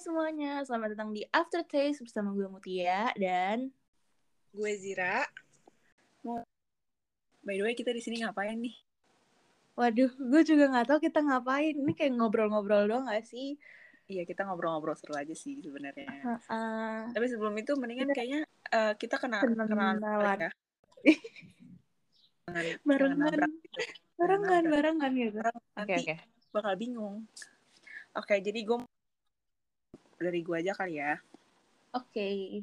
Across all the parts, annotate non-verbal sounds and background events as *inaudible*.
semuanya, selamat datang di Aftertaste bersama gue Mutia dan gue Zira. By the way, kita di sini ngapain nih? Waduh, gue juga nggak tahu kita ngapain. Ini kayak ngobrol-ngobrol doang gak sih? Iya, kita ngobrol-ngobrol seru aja sih sebenarnya. Uh, uh, Tapi sebelum itu mendingan kayaknya uh, kita kenal kenalan ya. *laughs* Barengan, gitu. barengan, barengan gitu. Oke, nanti oke. bakal bingung. Oke, jadi gue dari gue aja kali ya. Oke.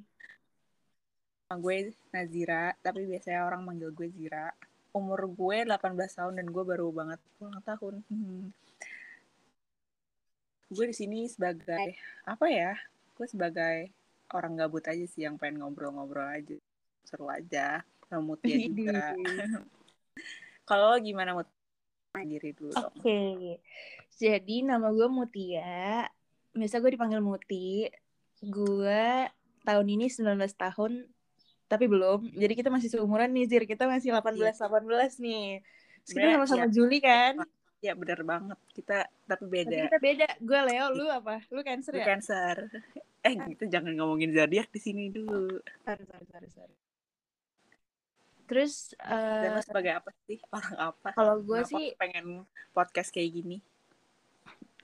Nama gue Nazira, tapi biasanya orang manggil gue Zira. Umur gue 18 tahun dan gue baru banget ulang tahun. Hmm. Gue di sini sebagai apa ya? Gue sebagai orang gabut aja sih yang pengen ngobrol-ngobrol aja. Seru aja. Mutia juga. *laughs* Kalau gimana Mut? Diri dulu. Oke. Jadi nama gue Mutia. Biasa gue dipanggil Muti. Gue tahun ini 19 tahun tapi belum. Jadi kita masih seumuran nih, Zir. Kita masih 18 Iya. 18 nih. Terus kita sama-sama iya. Juli kan? Ya bener banget. Kita tapi Tapi beda. kita beda. Gue Leo, lu apa? Lu Cancer Gue ya? Cancer. Eh, kita jangan ngomongin zodiak di sini dulu. Sorry, sorry, sorry, sorry. Terus Dan eh, sebagai apa sih? Orang apa? kalau gue sih pengen podcast kayak gini?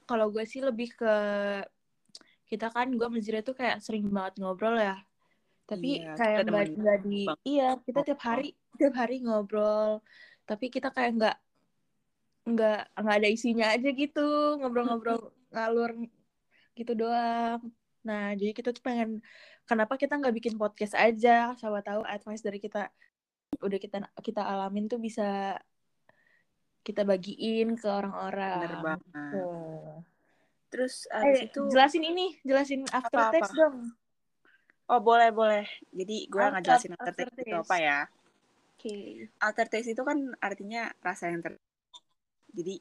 Kalau gue sih lebih ke kita kan gue Zira tuh kayak sering banget ngobrol ya. Tapi Iya, kayak nggak nggak di iya kita tiap hari tiap hari ngobrol. Tapi kita kayak nggak nggak nggak ada isinya aja gitu ngobrol-ngobrol *laughs* ngalur gitu doang. Nah jadi kita tuh pengen kenapa kita nggak bikin podcast aja? Siapa tahu advice dari kita udah kita kita alamin tuh bisa kita bagiin ke orang-orang Bener banget. Tuh. Terus abis Eh, itu jelasin ini, jelasin aftertaste Apa-apa? dong. oh boleh boleh. Jadi gue After- ngejelasin aftertaste itu apa ya? Oke. Aftertaste itu kan artinya rasa yang ter. Jadi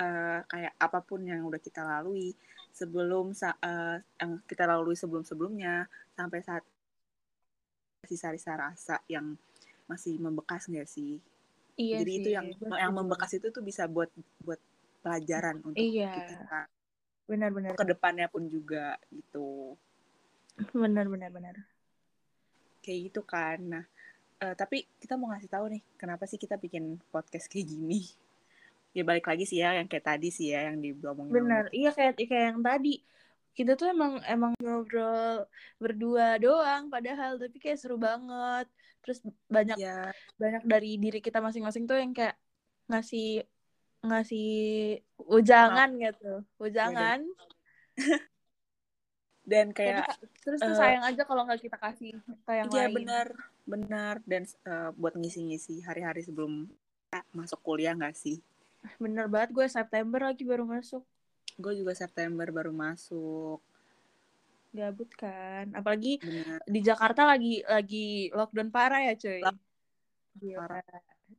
eh, kayak apa pun yang udah kita lalui sebelum sa- eh, yang kita lalui sebelum-sebelumnya sampai saat sisa-sisa rasa yang masih membekas nggak sih? Iya Jadi sih. itu yang yang membekas itu tuh bisa buat buat pelajaran untuk Iya. kita Benar-benar. ke depannya pun juga gitu. Benar-benar benar. kayak gitu kan. Nah, eh, tapi kita mau ngasih tahu nih, kenapa sih kita bikin podcast kayak gini? Ya balik lagi sih ya, yang kayak tadi sih ya, yang diomongin. Benar. Iya kayak kayak yang tadi. Kita tuh emang emang ngobrol berdua doang padahal tapi kayak seru banget. Terus banyak Ya, banyak dari diri kita masing-masing tuh yang kayak ngasih ngasih ujangan gitu. Ujangan. *laughs* dan kayak, ka- terus tuh eh, sayang aja kalau nggak kita kasih ke yang iya lain. benar, benar. Dan eh, buat ngisi-ngisi hari-hari sebelum masuk kuliah nggak sih? Bener banget gue September lagi baru masuk. Gue juga September baru masuk. Gabut kan. Apalagi Benar, di Jakarta lagi lagi lockdown parah ya, cuy. Gila. parah.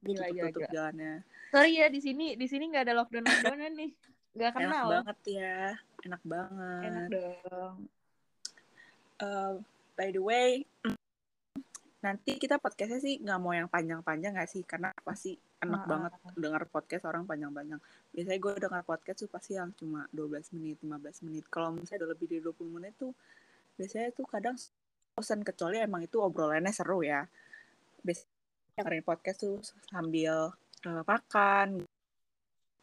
Gila, gila, tutup gila. jalannya. Sorry ya di sini di sini nggak ada lockdown lockdownan nih. Gak Enak kenal. banget ya, enak banget. Enak dong. Eh, by the way, nanti kita podcastnya sih nggak mau yang panjang-panjang nggak sih? Karena pasti enak Ah, banget dengar podcast orang panjang-panjang. Biasanya gue dengar podcast tuh pasti yang cuma 12 menit, 15 menit. Kalau misalnya udah lebih dari 20 menit tuh, biasanya tuh kadang bosan kecuali emang itu obrolannya seru ya. Biasanya dengerin podcast tuh sambil eh, makan,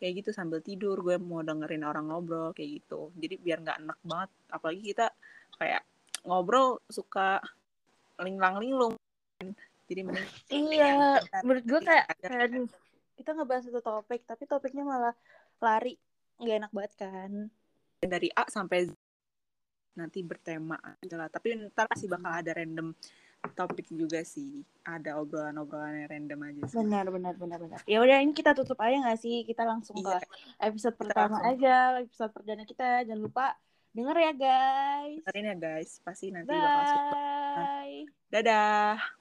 kayak gitu sambil tidur gue mau dengerin orang ngobrol kayak gitu jadi biar nggak enak banget apalagi kita kayak ngobrol suka linglang linglung jadi mending Iya, menurut gue kayak nih kita ngebahas satu topik tapi topiknya malah lari nggak enak banget kan. dari A sampai Z nanti bertema aja lah tapi ntar pasti bakal ada random topik juga sih ada obrolan-obrolan yang random aja sih Benar, benar, benar, benar. Ya udah ini kita tutup aja nggak sih? Kita langsung Iya, ke episode pertama langsung. aja, episode perdana kita. Jangan lupa denger ya guys. dengerin ya guys pasti nanti bakal suka Bye. dadah